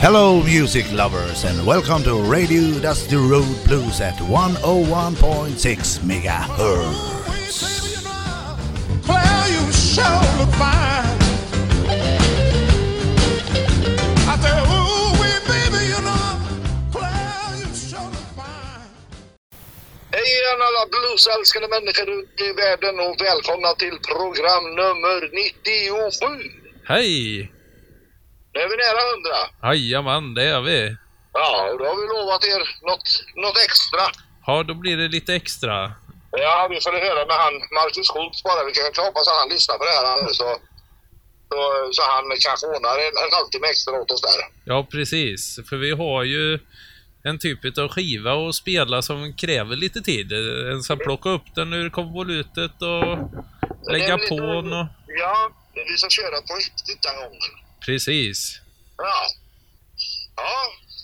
Hello, music lovers, and welcome to Radio Dusty Road Blues at 101.6 megahertz. Claire, you sure look fine. I said, ooh, wee, baby, you know, Claire, you sure look fine. Hej igen alla bluesälskande människor ute i världen och välkomna till program nummer 97. Hej! Nu är vi nära 100. Jajamän, det är vi. Ja, och då har vi lovat er något, något extra. Ja, då blir det lite extra. Ja, vi får höra med han Marcus Schultz bara. Vi kan hoppas att han lyssnar på det här nu så, så, så han kanske ordnar en, en halvtimme extra åt oss där. Ja, precis. För vi har ju en typ av skiva att spela som kräver lite tid. En ska plocka upp den ur konvolutet och lägga på den och... Ja, vi ska köra på riktigt den gången. Precis. Ja.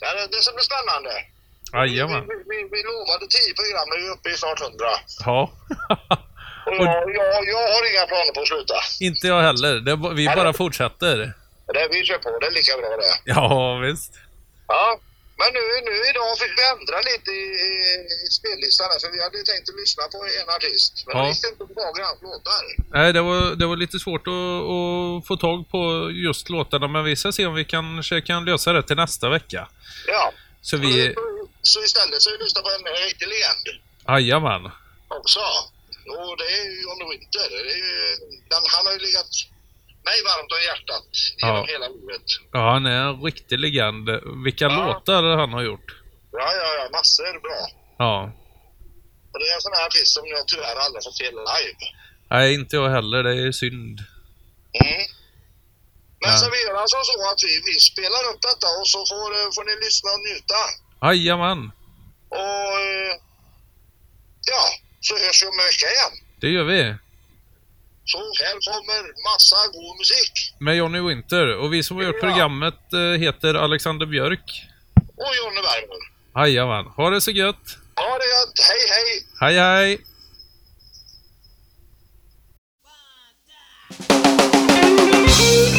Ja, det, ska bli spännande. Jajamän. Vi, vi, vi, vi lovade 10 program, men vi är uppe i snart 100. Ja. Och jag, jag, jag har inga planer på att sluta. Inte jag heller. Det, vi bara fortsätter. Det, vi kör på, det är lika bra det. Ja, visst. Ja, men nu, nu idag fick vi ändra lite i, i, i spellistan här, för vi hade tänkt att lyssna på en artist. Men Ja. vi visste inte vad hans låtar. Nej, det var, det var lite svårt att, att få tag på just låtarna, men vi ska se om vi kanske kan lösa det till nästa vecka. Ja. Så vi... Så, så istället så har vi på en riktig legend Jajamän. också. Och det är ju Johnny Winter. Det är ju, den, han har ju legat mig varmt om hjärtat genom Ja. hela livet. Ja, han är en riktig legend. Vilka Ja. låtar han har gjort. Ja, ja, ja, massor bra. Ja. Och det är en sån här artist som jag tyvärr aldrig fått se live. Nej, inte jag heller. Det är synd. Mm. Men Ja. så vi gör alltså så att vi, vi spelar upp detta och så får, eh, får ni lyssna och njuta. Jajamän. Och eh, ja, så hörs vi om en vecka igen. Det gör vi. Så här kommer massa god musik. Med Johnny Winter. Och vi som har gjort Ja. programmet eh, heter Alexander Björk. Och Johnny Bergman. Jajamän. Ha det så gött. Ha det gött, hej hej! Hej hej! I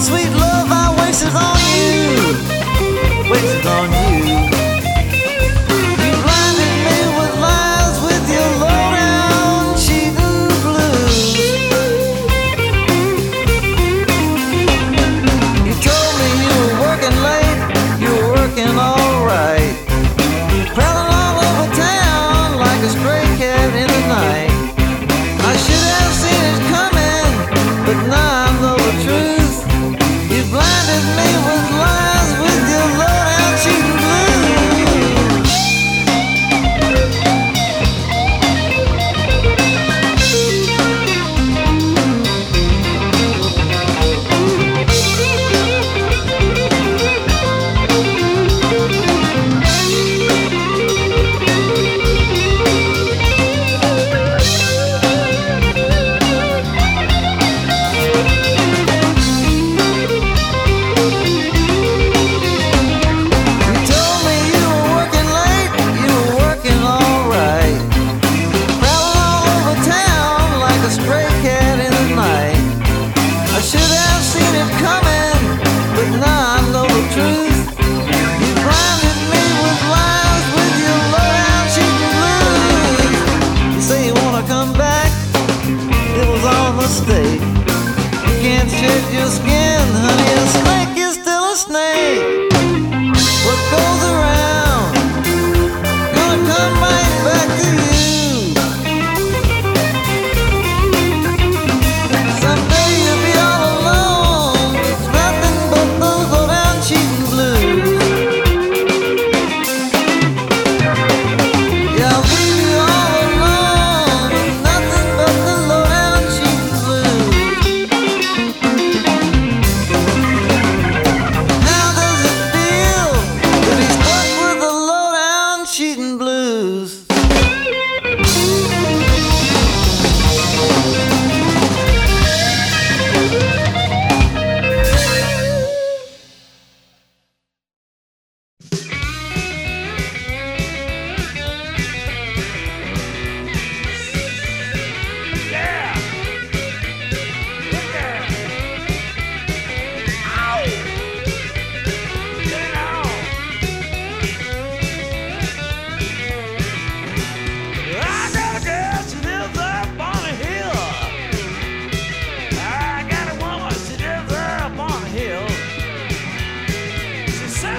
sweet love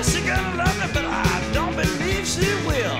she can love me, but I don't believe she will.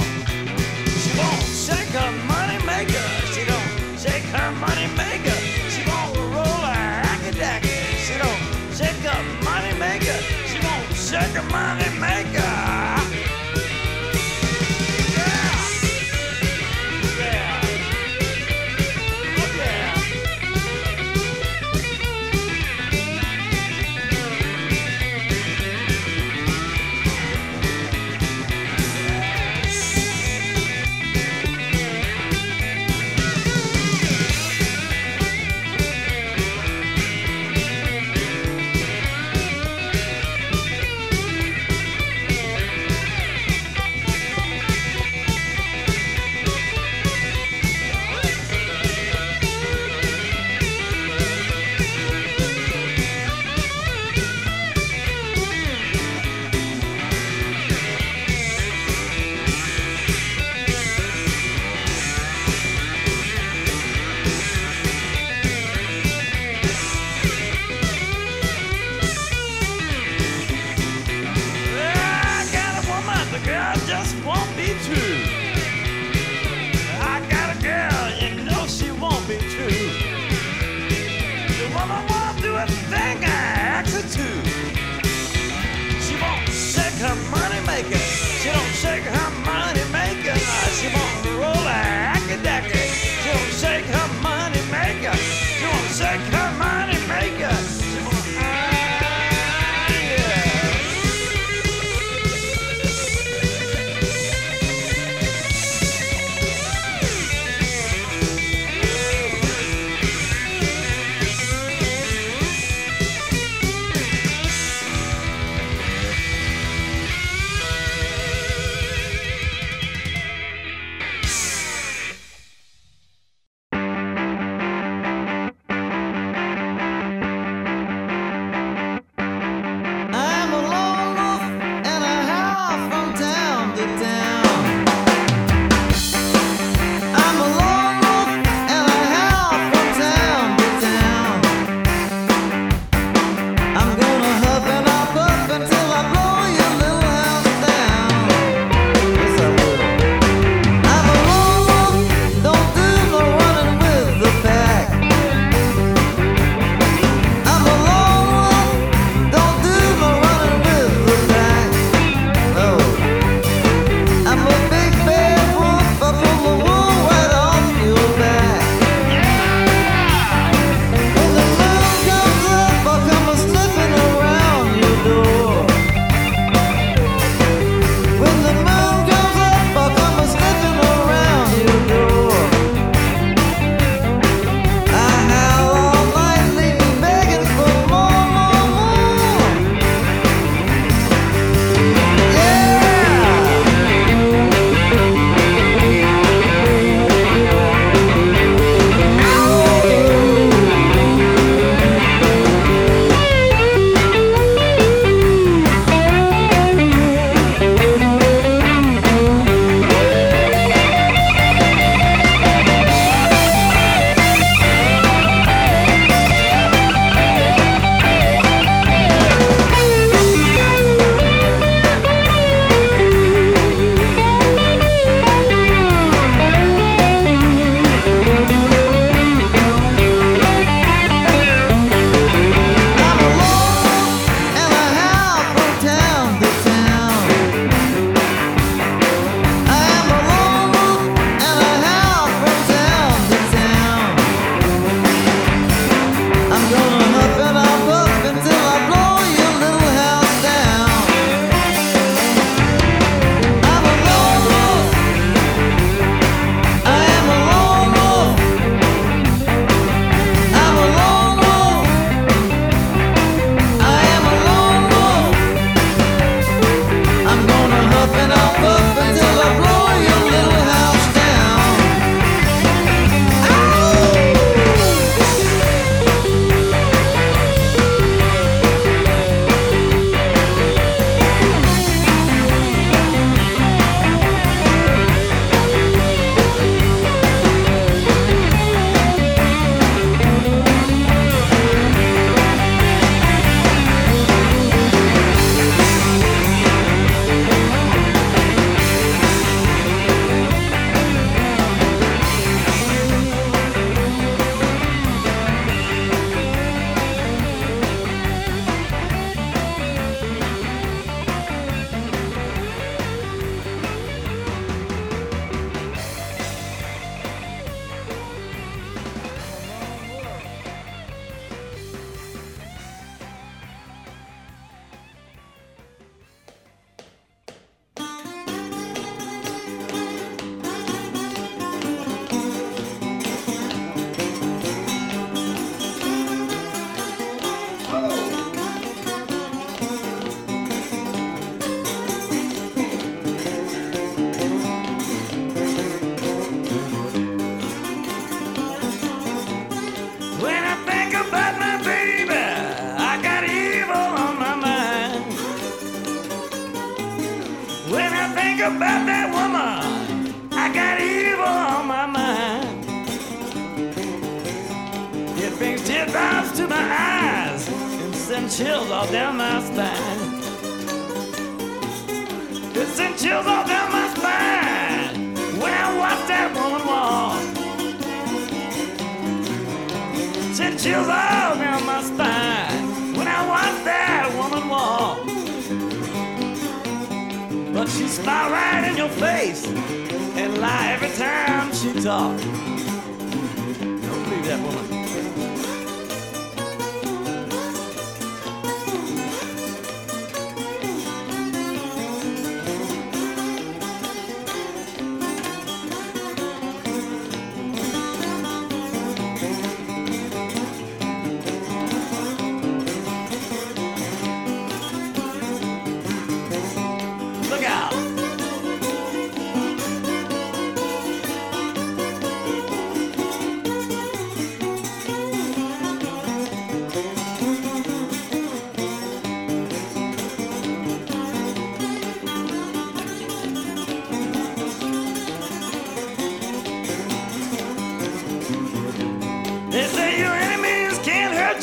But she smile right in your face and lie every time she talk. Don't believe that woman.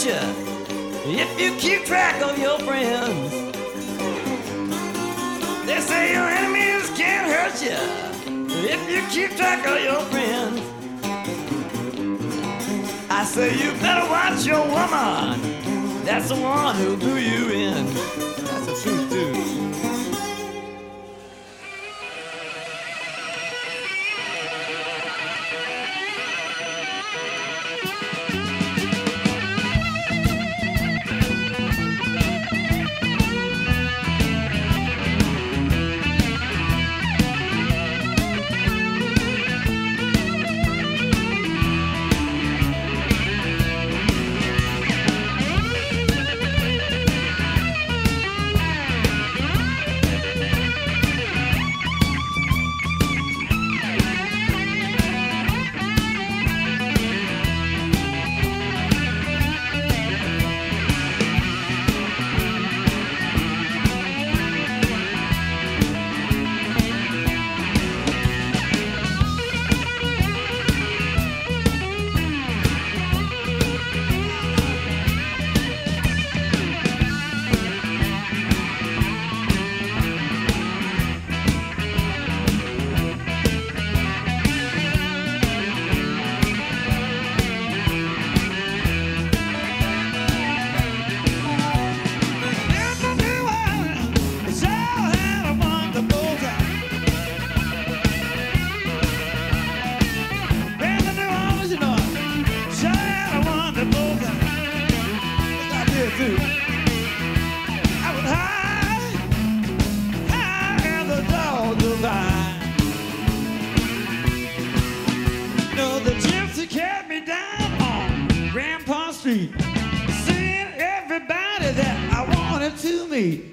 You if you keep track of your friends. They say your enemies can't hurt you if you keep track of your friends. I say you better watch your woman. That's the one who'll do you in. That's the truth Street, seeing everybody that I wanted to meet.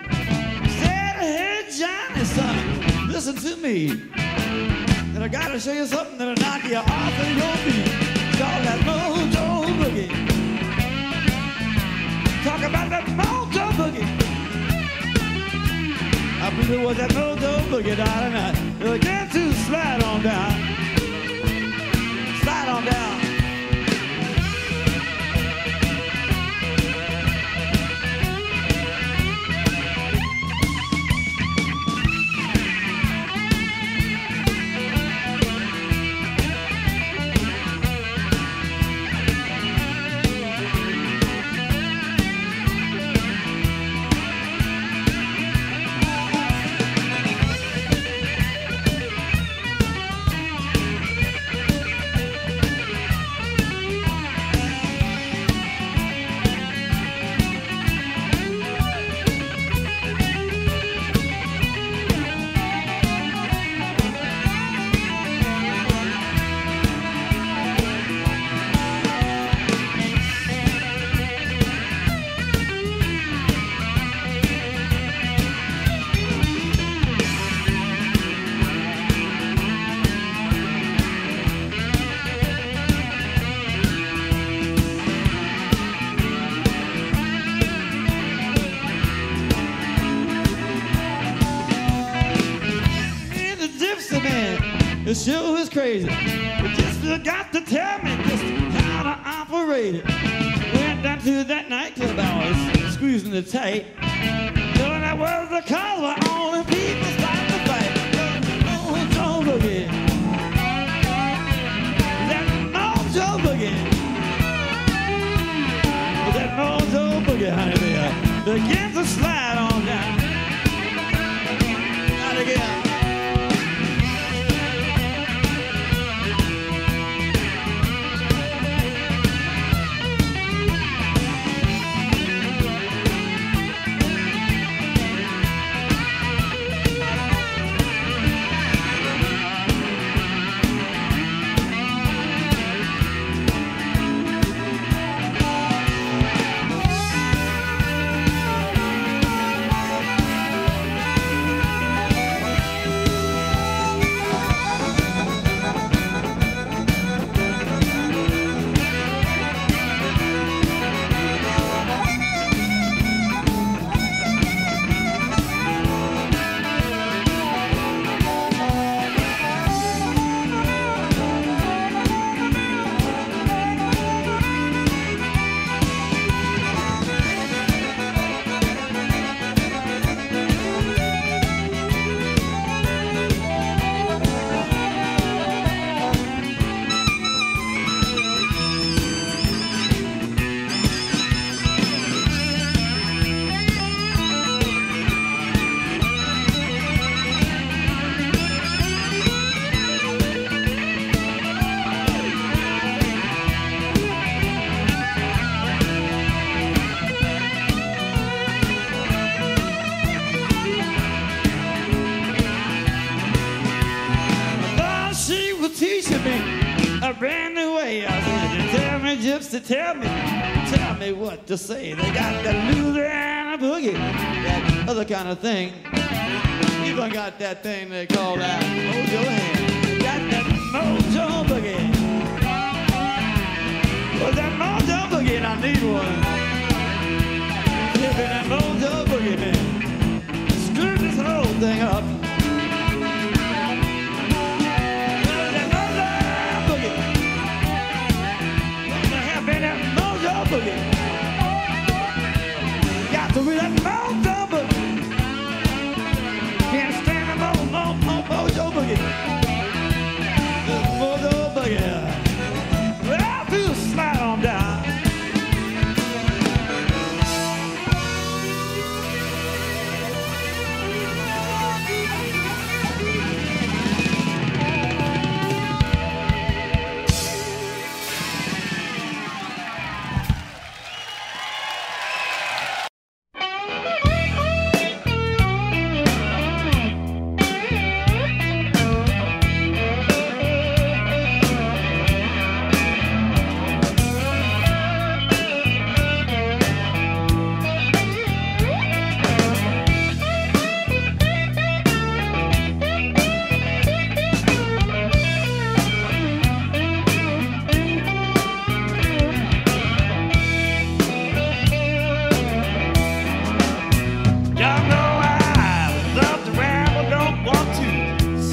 Said, hey, Johnny, son, listen to me. And I gotta show you something that'll knock you off of your feet. It's called that mojo boogie. Talk about that mojo boogie. I believe it was that mojo boogie, darling. Now, Get to slide on down. Slide on down. Crazy. You just forgot to tell me just how to operate it. Went down to that nightclub, I was squeezing it tight. Knowing that was the why all the people started to fight. Mojo boogie. That mojo boogie. That mojo boogie, honey, there. Begin to slide on down. Brand new way. I said, tell me, gypsy, tell me, tell me what to say. They got the a boogie, that other kind of thing. Even got that thing they call that mojo hand. Got that mojo boogie. Well, that mojo boogie, and I need one. Me that mojo boogie, man. Screw this whole thing up. To be that mojo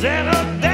Santa.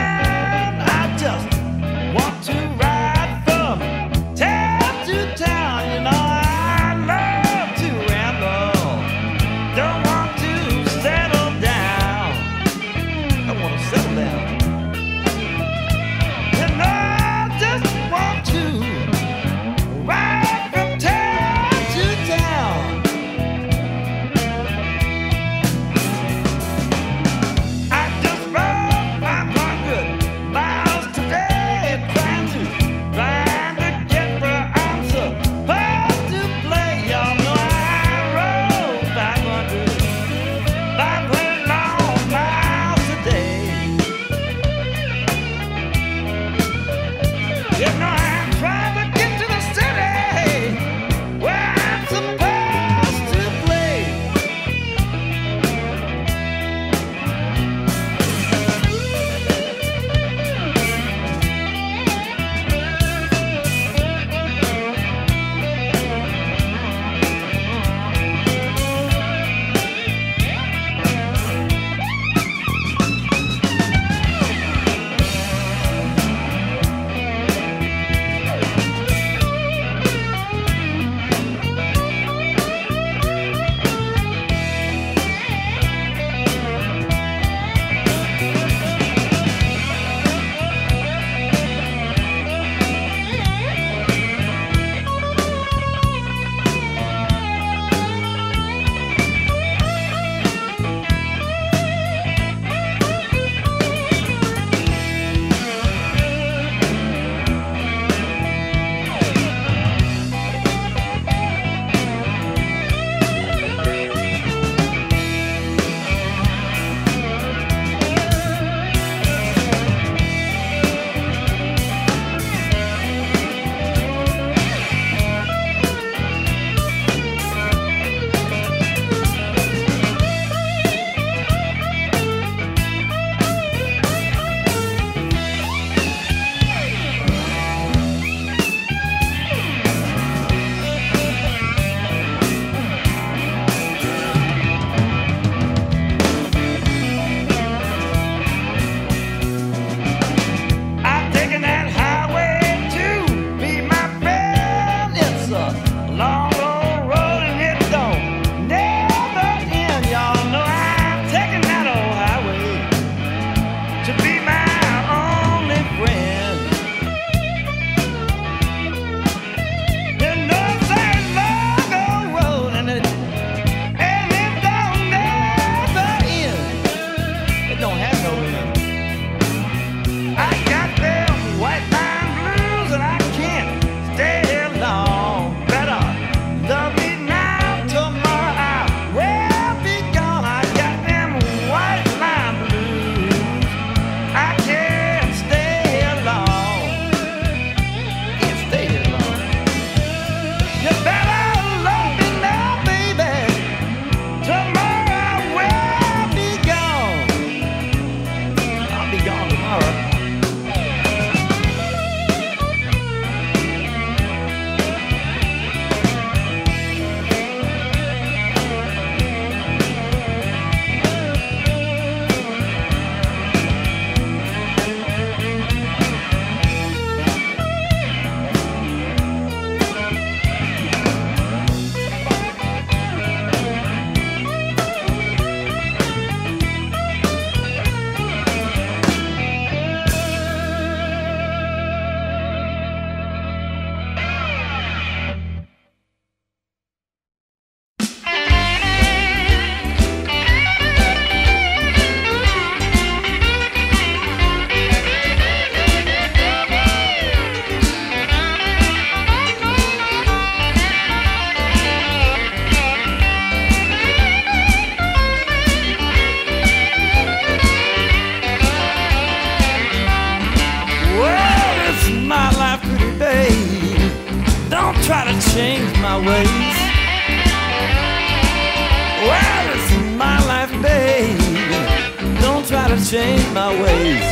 Change my ways.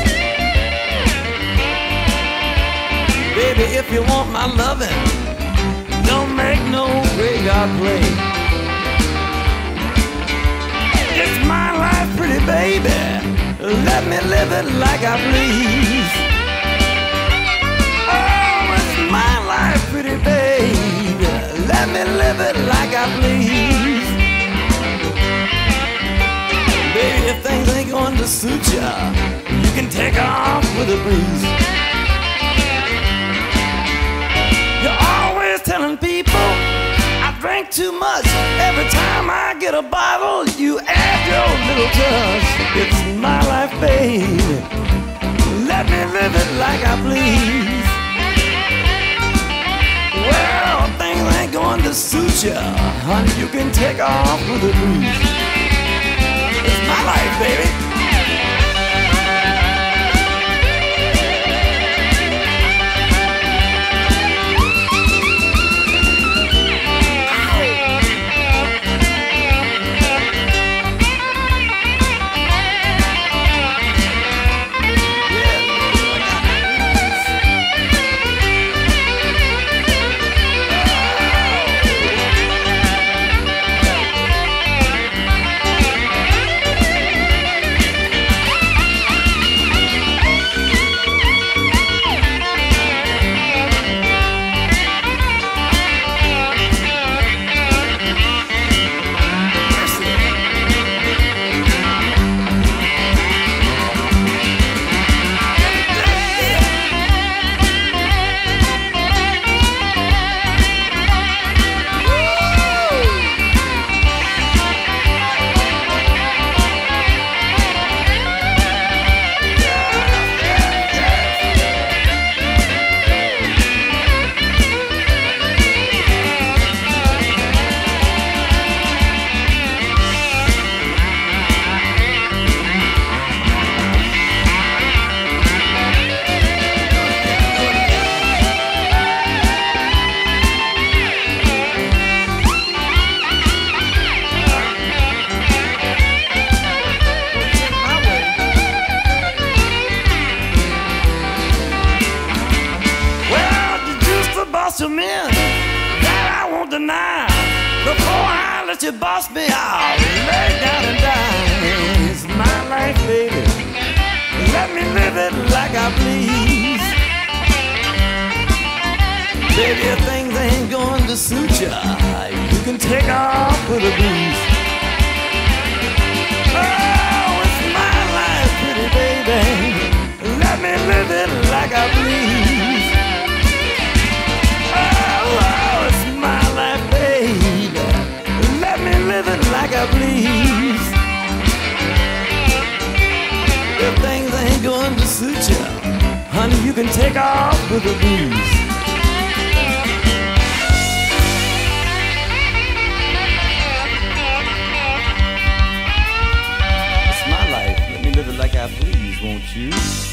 Baby, if you want my loving, don't make no graveyard play. It's my life, pretty baby. Let me live it like I please. Oh, it's my life, pretty baby. Let me live it like I please. Baby, if things going to suit ya, you can take off with a breeze. You're always telling people I drink too much. Every time I get a bottle, you add your little touch. It's my life, baby. Let me live it like I please. Well, things ain't going to suit ya, honey. You can take off with a breeze. It's my life, baby. Me out, lay down and die. It's my life, baby. Let me live it like I please. Baby, if things ain't going to suit ya, you can take off with a breeze. Oh, it's my life, pretty baby. Let me live it like I please. like I please. If things ain't going to suit you, honey, you can take off with the breeze. It's my life. Let me live it like I please, won't you?